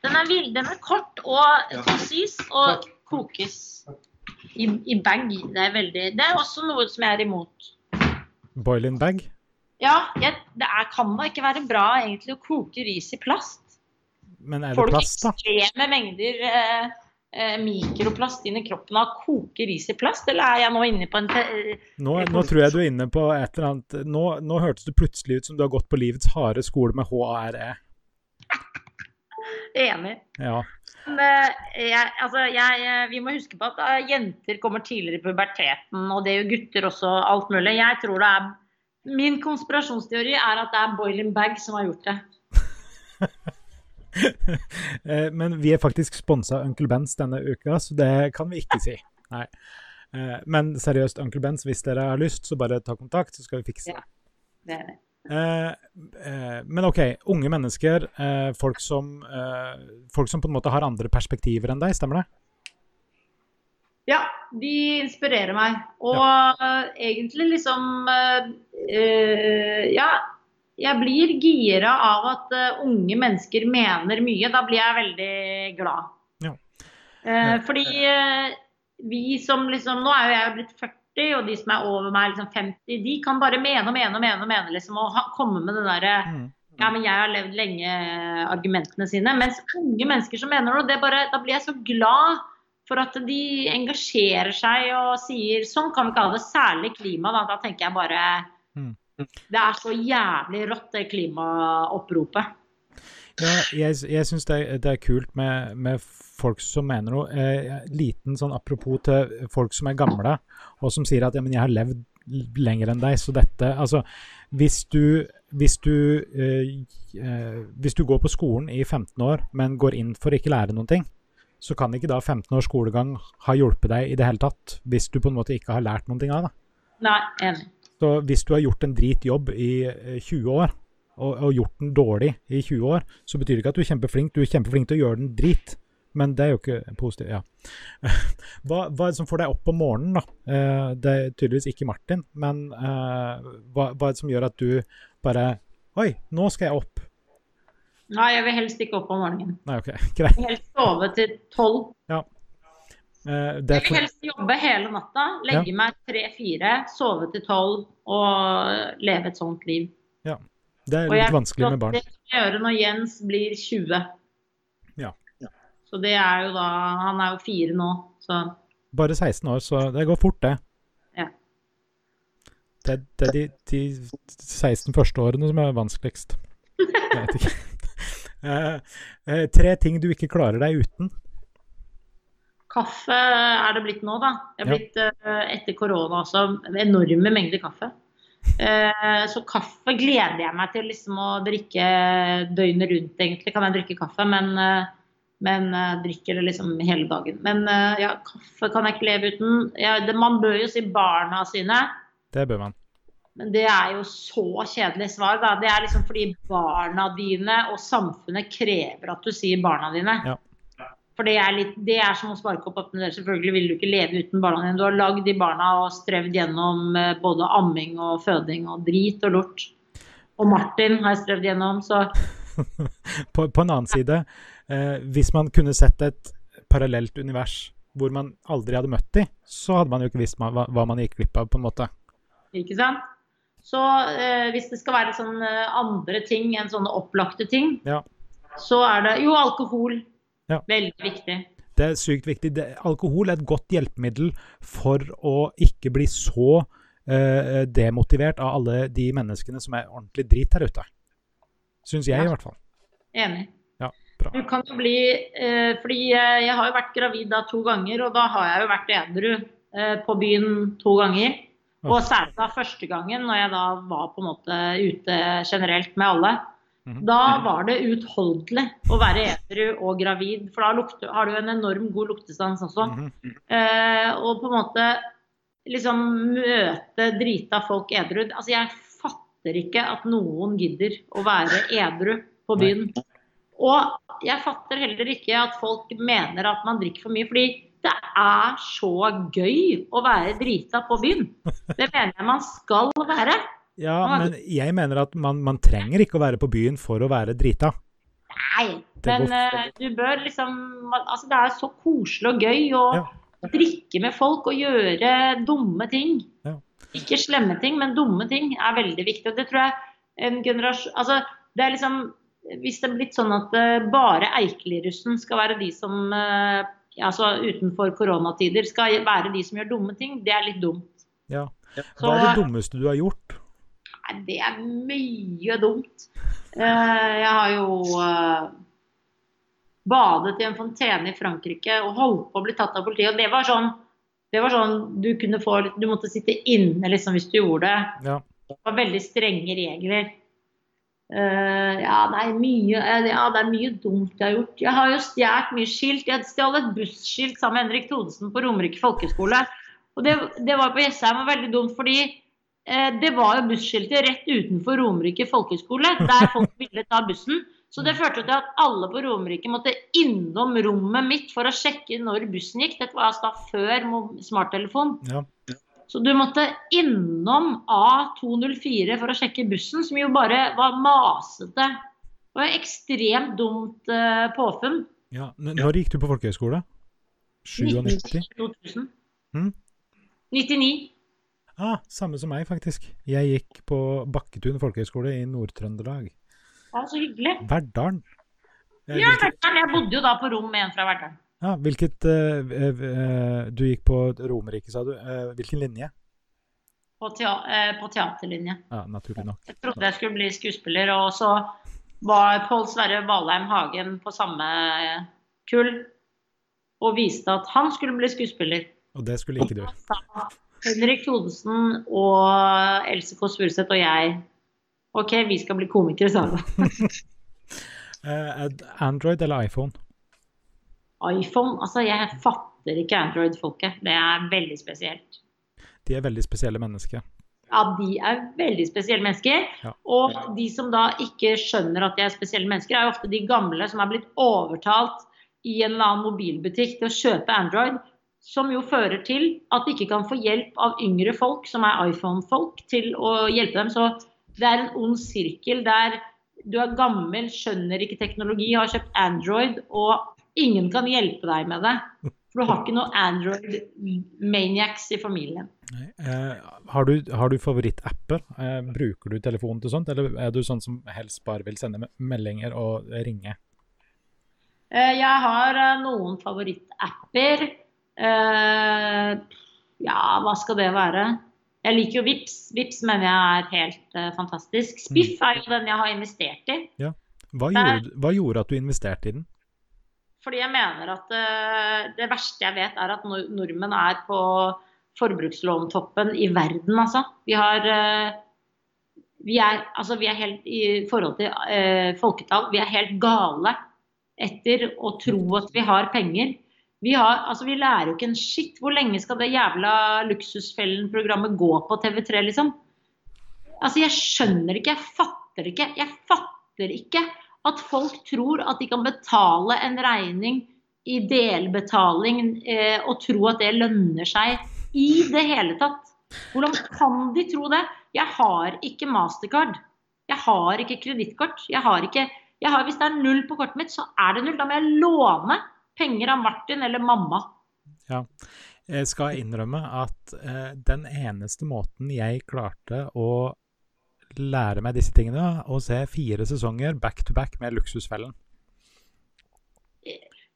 Den er, vill, den er kort og Ja. konsis og kokes i, i bag. Det er, veldig, det er også noe som jeg er imot. Boil-in bag? Ja, jeg, det er, kan da ikke være bra egentlig å koke ris i plast. Men er det Får du plast, da? ekstreme mengder eh, eh, mikroplast inn i kroppen av å koke ris i plast, eller er jeg nå inne på en Nå, nå tror jeg du er inne på et eller annet Nå, nå hørtes det plutselig ut som du har gått på livets harde skole med HARE. enig? Ja. Men, eh, jeg, altså, jeg, eh, vi må huske på at jenter kommer tidligere i puberteten, og det gjør gutter også, alt mulig. Jeg tror det er Min konspirasjonsteori er at det er Boiling Bag som har gjort det. [laughs] Eh, Men vi er faktisk sponsa Uncle Bens denne uka, så det kan vi ikke si. Nei. Eh, Men seriøst, Uncle Bens, hvis dere har lyst, så bare ta kontakt, så skal vi fikse det. det er det. Eh, men OK, unge mennesker, folk, som, folk som på en måte har andre perspektiver enn deg, stemmer det? Ja, de inspirerer meg. Og ja. egentlig liksom Ja, jeg blir gira av at uh, unge mennesker mener mye. Da blir jeg veldig glad. Ja. Uh, fordi uh, vi som liksom Nå er jo jeg blitt 40, og de som er over meg liksom 50, de kan bare mene og mene og mene, og mene liksom, og ha, komme med det derre Mm. ja, men jeg har levd lenge, argumentene sine. Mens unge mennesker som mener noe, det bare, da blir jeg så glad for at de engasjerer seg og sier sånn kan vi ikke ha det, særlig klima. Da, da tenker jeg bare Mm. Det er så jævlig rått, det klimaoppropet. Ja, jeg, jeg syns det, det er kult med, med folk som mener noe. Eh, liten sånn apropos til folk som er gamle, og som sier at ja, men jeg har levd lenger enn deg, så dette Altså, hvis du hvis du, eh, eh, hvis du går på skolen i 15 år, men går inn for ikke lære noen ting, så kan ikke da 15 års skolegang ha hjulpet deg i det hele tatt, hvis du på en måte ikke har lært noen ting av det. Nei, enig. Så hvis du har gjort en drit jobb i eh, 20 år, og, og gjort den dårlig i 20 år, så betyr det ikke at du er kjempeflink. Du er kjempeflink til å gjøre den drit, men det er jo ikke positivt. Ja. [laughs] Hva, hva er det som får deg opp om morgenen, da? Eh, det er tydeligvis ikke Martin, men eh, hva, hva er det som gjør at du bare Oi, nå skal jeg opp. Nei, jeg vil helst ikke opp om morgenen. Nei, OK, [laughs] greit. Jeg vil helst sove til tolv. Eh, er Jeg vil helst jobbe hele natta, legge meg tre-fire, sove til tolv og leve et sånt liv. Ja. det er litt vanskelig med barn. Det skal jeg gjøre når Jens blir 20. Ja. Så det er jo da Han er jo fire nå, så Bare 16 år, så det går fort, det. Ja. Det, det er de, de 16 første årene som er vanskeligst. Jeg vet ikke. [laughs] Eh, eh, tre ting du ikke klarer deg uten. Kaffe er det blitt nå, da. Det er blitt eh, etter korona også enorme mengder kaffe. Uh, Så kaffe gleder jeg meg til liksom å drikke døgnet rundt, egentlig. Kan jeg drikke kaffe, men, uh, men drikker det liksom hele dagen. Men ja, kaffe kan jeg ikke leve uten. Ja, det, man bør jo si barna sine. Det bør man. Men det er jo så kjedelig svar, da. Det er liksom fordi barna dine og samfunnet krever at du sier barna dine. Ja. For det er, litt, det er som å sparke opp åpne dører. Selvfølgelig vil du ikke leve uten barna dine. Du har lagd de barna og strevd gjennom eh, både amming og føding og drit og lort. Og Martin har jeg strevd gjennom, så [laughs] På, på en annen side, eh, hvis man kunne sett et parallelt univers hvor man aldri hadde møtt de, så hadde man jo ikke visst hva, hva man gikk glipp av, på en måte. Ikke sant? Så eh, hvis det skal være sånn eh, andre ting enn sånne opplagte ting, Ja. så er det jo alkohol. Ja. Veldig viktig. Det er sykt viktig. Det, alkohol er et godt hjelpemiddel for å ikke bli så eh, demotivert av alle de menneskene som er ordentlig drit her ute. Syns jeg, Ja. i hvert fall. Enig. Ja, bra. Du kan jo bli eh, Fordi jeg har jo vært gravid da to ganger, og da har jeg jo vært edru eh, på byen to ganger. Og særlig da første gangen, når jeg da var på en måte ute generelt med alle. Mhm. Da var det utholdelig å være edru og gravid, for da lukte, har du en enorm god luktesans også. Mhm. Eh, og på en måte liksom møte drita folk edru. Altså jeg fatter ikke at noen gidder å være edru på byen. Og jeg fatter heller ikke at folk mener at man drikker for mye, fordi det er så gøy å være drita på byen. Det mener jeg man skal være. Ja, men jeg mener at man, man trenger ikke å være på byen for å være drita. Nei, men eh, du bør liksom Altså, det er så koselig og gøy å Ja. drikke med folk og gjøre dumme ting. Ja. Ikke slemme ting, men dumme ting er veldig viktig. Og det tror jeg en generasjon Altså, det er liksom Hvis det er blitt sånn at uh, bare Eikeli-russen skal være de som uh, Altså utenfor koronatider skal være de som gjør dumme ting, det er litt dumt. Ja. Hva er det dummeste du har gjort? Nei, det er mye dumt. Eh, jeg har jo eh, badet i en fontene i Frankrike og holdt på å bli tatt av politiet. Og det var sånn, det var sånn du kunne få Du måtte sitte inne liksom hvis du gjorde det. Ja. Det var veldig strenge regler. Uh, ja, det er mye, ja, det er mye dumt jeg har gjort. Jeg har jo stjålet mye skilt. Jeg stjal et busskilt sammen med Henrik Thodesen på Romerike folkeskole. Og det, det var på Jessheim og veldig dumt, fordi det var jo busskiltet rett utenfor Romerike folkehøgskole, der folk [laughs] ville ta bussen. Så det førte til at alle på Romerike måtte innom rommet mitt for å sjekke når bussen gikk. Dette var altså da før smarttelefon. Ja. Så du måtte innom A204 for å sjekke bussen, som jo bare var masete. Det var ekstremt dumt eh, påfunn. ja. Når gikk du på folkehøyskole? 97? 2000. Hmm? 99. Ah, samme som meg, faktisk. Jeg gikk på Bakketun folkehøgskole i Nord-Trøndelag. Ja, så hyggelig. Verdalen. Ja, Verdalen. Jeg bodde jo da på rom med en fra Verdalen. ja, hvilket uh, Du gikk på Romerike, sa du. Uh, hvilken linje? På, tea på teaterlinje. Ja, naturlig nok. Jeg trodde jeg skulle bli skuespiller, og så var Pål Sverre Valheim Hagen på samme kull og viste at han skulle bli skuespiller. Og det skulle ikke du. Henrik Thodesen og Else Kåss Furuseth og jeg OK, vi skal bli komikere sammen. [laughs] Eh, Android eller iPhone? iPhone Altså, jeg fatter ikke Android-folket. Det er veldig spesielt. De er veldig spesielle mennesker. Ja, de er veldig spesielle mennesker. Ja. Og de som da ikke skjønner at de er spesielle mennesker, er jo ofte de gamle som er blitt overtalt i en eller annen mobilbutikk til å kjøpe Android. Som jo fører til at de ikke kan få hjelp av yngre folk, som er iPhone-folk, til å hjelpe dem. Så det er en ond sirkel der du er gammel, skjønner ikke teknologi, har kjøpt Android, og ingen kan hjelpe deg med det. For du har ikke noe Android-maniacs i familien. Eh, har du, har du favorittapper? Eh, bruker du telefonen til sånt, eller er du sånn som helst bare vil sende meldinger og ringe? Eh, Jeg har eh, noen favorittapper. Eh, Ja, hva skal det være? Jeg liker jo Vips. Vips mener jeg er helt uh, fantastisk. Spiff er jo den jeg har investert i. Hva gjorde, hva gjorde at du investerte i den? Fordi jeg mener at uh, det verste jeg vet, er at nor- nordmenn er på forbrukslåntoppen i verden, altså. Vi har uh, vi er, altså, vi er helt i forhold til folketall, vi er helt gale etter å tro at vi har penger. Vi, har, altså, vi lærer jo ikke en skitt. Hvor lenge skal det jævla Luksusfellen-programmet gå på TV3, liksom? Altså, jeg skjønner ikke, jeg fatter ikke. Jeg fatter ikke at folk tror at de kan betale en regning i delbetaling eh, og tro at det lønner seg i det hele tatt. Hvordan kan de tro det? Jeg har ikke mastercard. Jeg har ikke kredittkort. Hvis det er null på kortet mitt, så er det null. Da må jeg låne penger av Martin eller mamma. Ja. Jeg skal innrømme at eh, den eneste måten jeg klarte å lære meg disse tingene, å se fire sesonger back to back med Luksusfellen.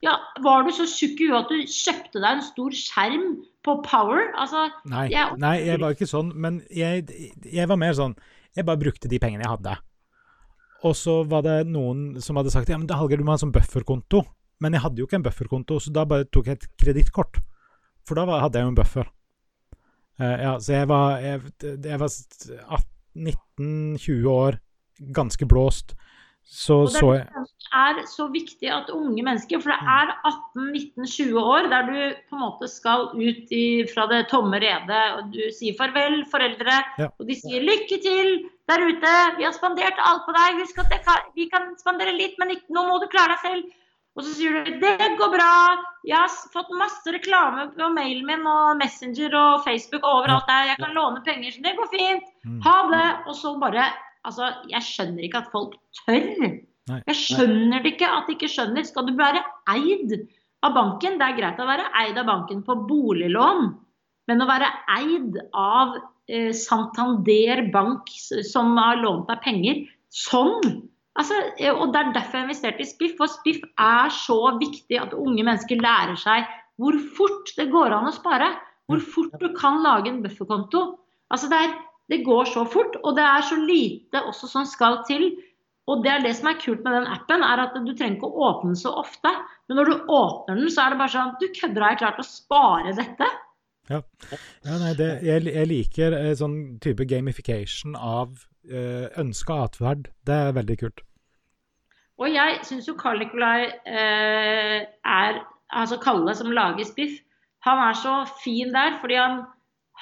Ja, Var du så tjukk i huet at du kjøpte deg en stor skjerm på Power? Altså, Nei, Jeg- nei, jeg var ikke sånn, men jeg, jeg var mer sånn Jeg bare brukte de pengene jeg hadde. Og så var det noen som hadde sagt ja, men Hallgeir, du må ha en sånn bufferkonto. Men jeg hadde jo ikke en bufferkonto, så da bare tok jeg et kredittkort. For da var, hadde jeg jo en buffer. Uh, ja, så jeg var, jeg, jeg var 19-20 år, ganske blåst. Så Og det så jeg er så viktig at unge mennesker, for det er 18-19-20 år der du på en måte skal ut i, fra det tomme redet, og du sier farvel, foreldre, Ja. og de sier lykke til der ute, vi har spandert alt på deg, husk at kan, vi kan spandere litt, men ikke, nå må du klare deg selv. Og så sier du det går bra, jeg har fått masse reklame på mailen min og Messenger og Facebook og overalt der, jeg kan låne penger, så det går fint. Mm. Ha det! Og så bare Altså, jeg skjønner ikke at folk tør. Jeg skjønner det ikke at de ikke skjønner. Skal du være eid av banken? Det er greit å være eid av banken på boliglån, men å være eid av eh, Santander Bank som har lånt deg penger sånn altså, eh, Og det er derfor jeg investerte i Spiff. For Spiff er så viktig at unge mennesker lærer seg hvor fort det går an å spare. Hvor fort du kan lage en bufferkonto. Altså det, er, det går så fort, og det er så lite også som skal til. Og det er det som er kult med den appen, er at du trenger ikke å åpne den så ofte. Men når du åpner den, så er det bare sånn Du kødder, har jeg klart å spare dette? Ja, ja nei, det, jeg, jeg, liker eh, sånn type gamification av ønska atferd. Det er veldig kult. Og jeg syns jo Carl Nicolai eh, er Altså Kalle som lager Spiff, han er så fin der fordi han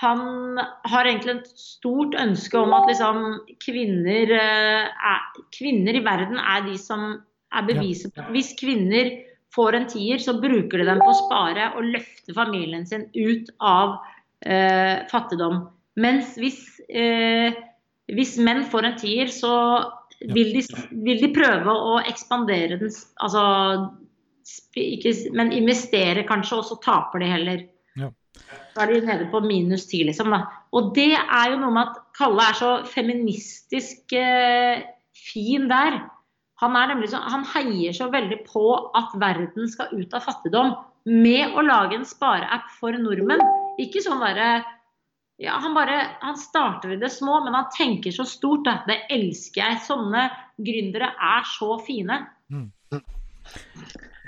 han har egentlig et stort ønske om at liksom, kvinner, eh, er, kvinner i verden er de som er beviset på Hvis kvinner får en tier, så bruker de den på å spare og løfte familien sin ut av eh, fattigdom. Mens hvis, eh, hvis, menn får en tier, så vil de, vil de prøve å ekspandere den Altså ikke, Men investere kanskje, og så taper de heller. Da er de nede på minus ti, liksom. Da. Og det er jo noe med at Kalle er så feministisk eh, fin der. Han, er nemlig så, han heier så veldig på at verden skal ut av fattigdom med å lage en spareapp for nordmenn. Ikke sånn derre ja, han bare han starter i det små, men han tenker så stort. Da. Det elsker jeg. Sånne gründere er så fine. Mm.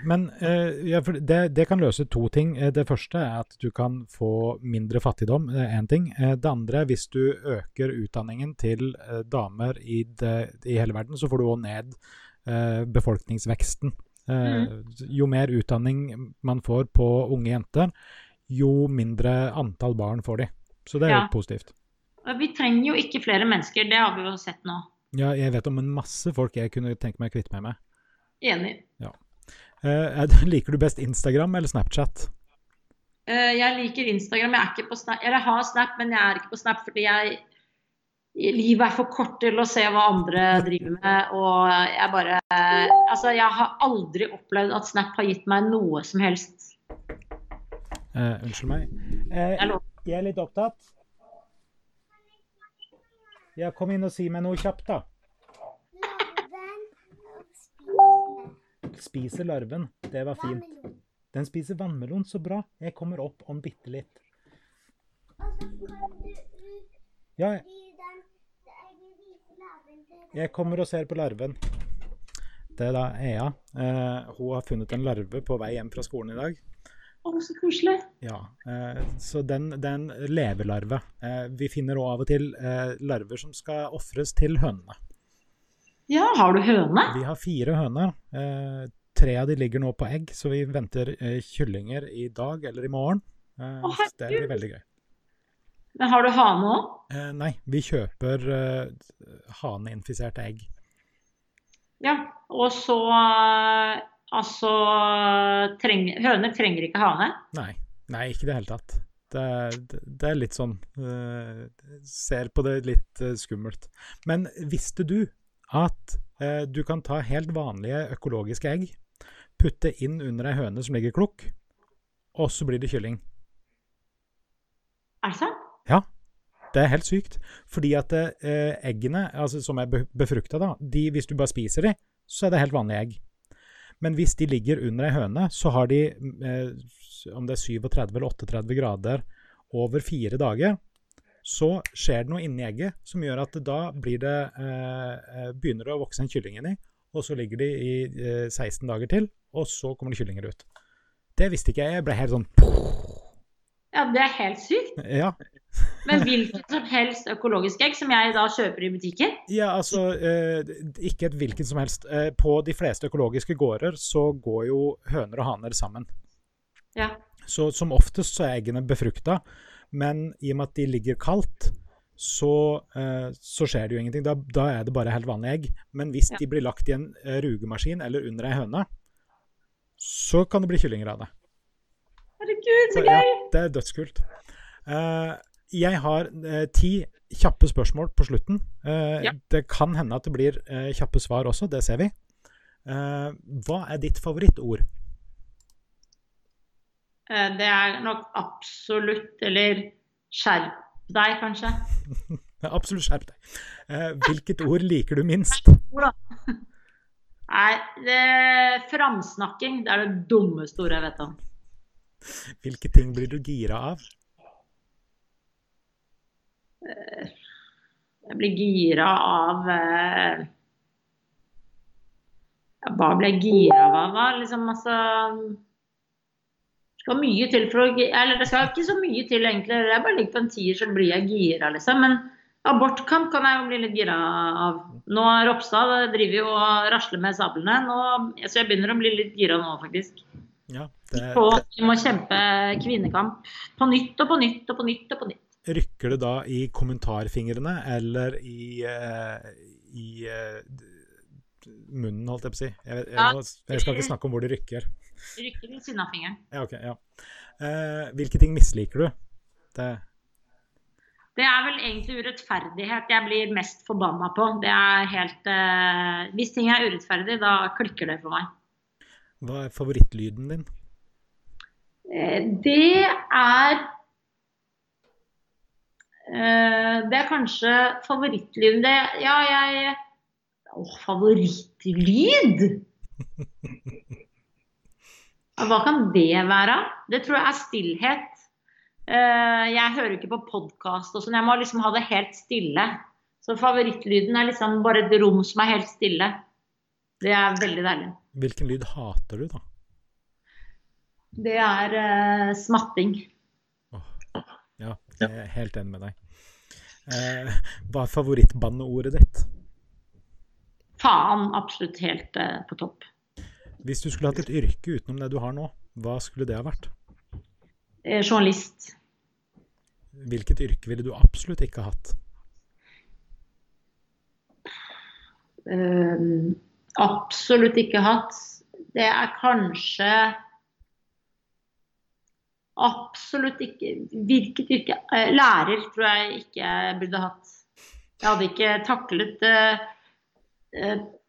Men eh, ja, det, det, kan løse to ting. Eh, det første er at du kan få mindre fattigdom. Er én ting. Eh, det andre, hvis du øker utdanningen til damer i, det, i hele verden, så får du òg ned befolkningsveksten. Mm. Jo mer utdanning man får på unge jenter, jo mindre antall barn får de. Så det er ja. jo positivt. Vi trenger jo ikke flere mennesker, det har vi jo sett nå. Ja, jeg vet om en masse folk jeg kunne tenke meg å kvitte meg med. Enig. Ja. Uh, liker du best Instagram eller Snapchat? Uh, jeg liker Instagram. Jeg er ikke på Snap. Eller jeg har Snap, men jeg er ikke på Snap fordi jeg Livet er for kort til å se hva andre driver med. Og jeg bare Altså, jeg har aldri opplevd at Snap har gitt meg noe som helst. Uh, unnskyld meg. jeg er litt opptatt. Ja, kom inn og si meg noe kjapt, da. spiser larven. Det var fint. Den spiser vannmelon. Så bra. Jeg kommer opp om bitte litt. Ja, jeg kommer og ser på larven. Det er da Ea. Eh, hun har funnet en larve på vei hjem fra skolen i dag. Å, så koselig. Ja, eh, så den, den levelarve. Eh, vi finner òg av og til eh, larver som skal ofres til hønene. Ja, har du høne? Vi har fire høner. Eh, tre av de ligger nå på egg, så vi venter kyllinger i dag eller i morgen. Eh, Åh, det blir veldig gøy. Men Har du hane òg? Eh, nei, vi kjøper haneinfiserte egg. Ja, og så Altså treng, Høner trenger ikke hane? Nei. Nei, ikke i det hele tatt. Det, det, det, er litt sånn uh, Ser på det litt uh, skummelt. Men visste du at uh, du kan ta helt vanlige økologiske egg, putte inn under ei høne som ligger klukk, og så blir det kylling. Er det sant? Ja. Det er helt sykt. Fordi at eggene, altså som er befrukta, da, de, hvis du bare spiser de, så er det helt vanlige egg. Men hvis de ligger under ei høne, så har de, eh, om det er 37 eller 38 grader over fire dager, så skjer det noe inni egget som gjør at da blir det, eh, eh begynner det å vokse en kylling inni, og så ligger de i eh, 16 dager til, og så kommer det kyllinger ut. Det visste ikke jeg. Jeg ble helt sånn Ja, det er helt sykt. Ja. Men hvilket som helst økologisk egg som jeg da kjøper i butikken? Ja, altså eh, Ikke et hvilket som helst. Eh, på de fleste økologiske gårder så går jo høner og haner sammen. Ja. Så som oftest så er eggene befrukta, men i og med at de ligger kaldt, så, eh, så skjer det jo ingenting. Da, da, er det bare helt vanlig egg. Men hvis ja. de blir lagt i en eh, rugemaskin eller under ei høne, så kan det bli kyllinger av det. Herregud, så gøy! Ja, det er dødskult. Uh, jeg har eh, ti kjappe spørsmål på slutten. Eh, ja. Det kan hende at det blir kjappe svar også, det ser vi. hva er ditt favorittord? det er nok absolutt Eller skjerp deg, kanskje. [laughs] absolutt skjerp deg. hvilket ord liker du minst? Nei, [laughs] det, framsnakking det er det dummeste ordet jeg vet om. Hvilke ting blir du gira av? Eh, jeg blir gira av eh, Hva ble jeg gira av? Liksom, altså det skal mye til for å Eller det skal ikke så mye til, egentlig. Det er bare ligger på en tier, så blir jeg gira, liksom. Men abortkamp kan jeg jo bli litt gira av. Nå Ropstad driver jo og rasler med sablene. Nå, så jeg begynner å bli litt gira nå, faktisk. Ja, det, På vi må kjempe kvinnekamp på nytt og på nytt og på nytt og på nytt. Rykker det da i kommentarfingrene eller i, eh, i eh, munnen, holdt jeg på å si? Jeg, jeg, Ja. jeg skal ikke snakke om hvor det rykker. Det Rykker i sinnafingeren. Ja, ok, ja. Uh, hvilke ting misliker du? Det, Det er vel egentlig urettferdighet jeg blir mest forbanna på. Det er helt uh, Hvis ting er urettferdig, da klikker det for meg. hva er favorittlyden din? Uh, det er Det er kanskje favorittlyden det Ja, jeg Åh, favorittlyd? [laughs] Hva kan det være? Det tror jeg er stillhet. Eh, Jeg hører ikke på podkast og sånn. Jeg må liksom ha det helt stille. Så favorittlyden er liksom bare et rom som er helt stille. Det er veldig deilig. Hvilken lyd hater du, da? Det er uh, smatting. Ja, jeg er helt enig med deg. Eh, hva er favorittbanneordet ditt? Faen absolutt helt eh, på topp. Hvis du skulle hatt et yrke utenom det du har nå, hva skulle det ha vært? Eh, journalist. Hvilket yrke ville du absolutt ikke hatt? Eh, absolutt ikke hatt. Det er kanskje Absolutt ikke Hvilket yrke? Eh, lærer tror jeg ikke jeg burde hatt. Jeg hadde ikke taklet uh,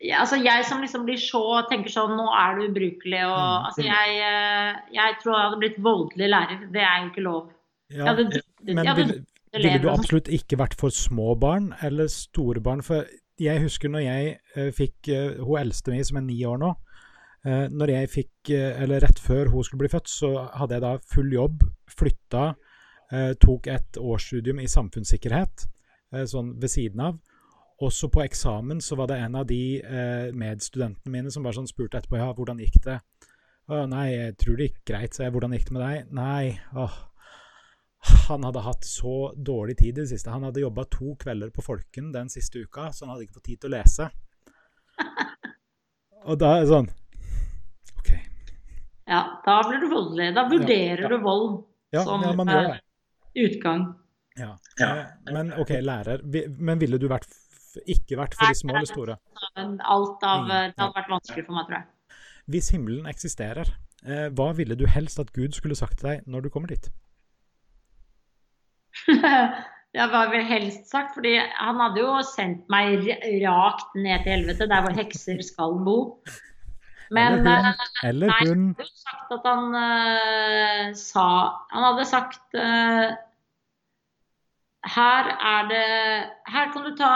ja, altså Jeg som liksom blir så tenker sånn Nå er du ubrukelig og Mm. altså jeg, uh, jeg tror jeg hadde blitt voldelig lærer. Det er jo ikke lov. Ja, hadde men ville, ville du sånn. absolutt ikke vært for små barn eller store barn? For jeg husker når jeg fikk hun eldste mi, som er ni år nå Når jeg fikk, eh, eller rett før hun skulle bli født, så hadde jeg da full jobb, flytta, eh, tok et årsstudium i samfunnssikkerhet eh, sånn ved siden av. Også på eksamen så var det en av de eh, medstudentene mine som bare sånn spurte etterpå ja, hvordan gikk det. Å, nei, jeg tror det gikk greit, sa jeg. Hvordan gikk det med deg? Nei, åh. Han hadde hatt så dårlig tid i det siste. Han hadde jobba to kvelder på Folken den siste uka, så han hadde ikke fått tid til å lese. [laughs] Og da er det sånn. Ja, da blir du voldelig. Da vurderer Ja, ja. du vold Ja, som ja man gjør det. eh, utgang. Ja. Eh, Men OK, lærer. Men ville du vært ikke vært for de små eller store? Alt av Det hadde vært vanskelig for meg, tror jeg. Hvis himmelen eksisterer, eh, hva ville du helst at Gud skulle sagt til deg når du kommer dit? [laughs] Jeg var vel helst sagt, fordi han hadde jo sendt meg rakt ned til helvete, der hvor hekser skal bo. Men Eller hun. eh, Eller Nei, hun? han hadde sagt at han uh, sa Han hadde sagt uh, Her er det Her kan du ta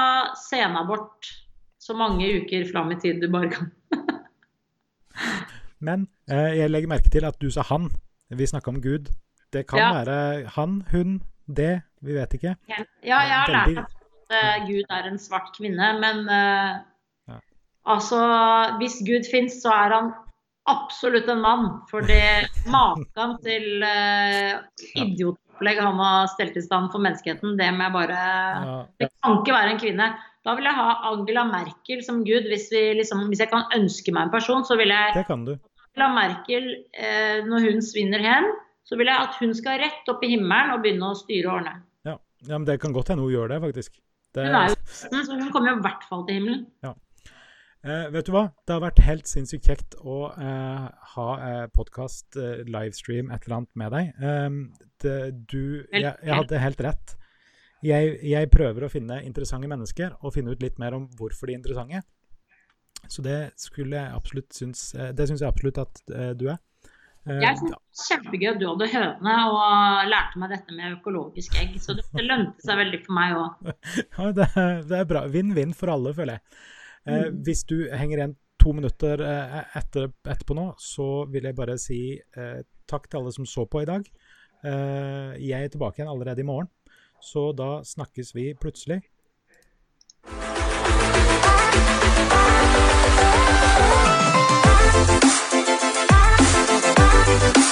senabort så mange uker fram i tid du bare kan. [laughs] Men eh, jeg legger merke til at du sa han. Vi snakka om Gud. Det kan Ja. være han, hun, det. Vi vet ikke. Ja, jeg har lært at uh, Gud er en svart kvinne, men Ja. Altså Hvis Gud fins, så er han absolutt en mann. For det [laughs] maken til uh, idiotopplegg han har stelt i stand for menneskeheten, det må jeg bare Det kan ikke være en kvinne. Da vil jeg ha Angela Merkel som Gud. Hvis, vi liksom, hvis jeg kan ønske meg en person, så vil jeg det kan du. Angela Merkel, eh, når hun svinner hen, så vil jeg at hun skal rett opp i himmelen og begynne å styre og ordne. Ja, ja men det kan godt hende hun gjør det, faktisk. Det, Hun er jo så hun kommer jo i hvert fall til himmelen. Eh, vet du hva? Det har vært helt sinnssykt kjekt å eh, ha eh, podkast, eh, livestream, et eller annet med deg. Um, det, du, jeg, jeg hadde helt rett. Jeg, jeg prøver å finne interessante mennesker og finne ut litt mer om hvorfor de er interessante. Så det skulle jeg absolutt synes eh, Det syns jeg absolutt at eh, du er. Eh, Jeg synes det var kjempegøy at du hadde høne og lærte meg dette med økologisk egg. Så det, lønte seg veldig for meg òg. [laughs] Ja, det, det er bra. Vinn-vinn for alle, føler jeg. Eh, mm. hvis du henger igjen to minutter eh, e-, etter, etterpå nå, så vil jeg bare si eh, takk til alle som så på i dag. Eh, jeg er tilbake igjen allerede i morgen, så da snakkes vi plutselig. Thank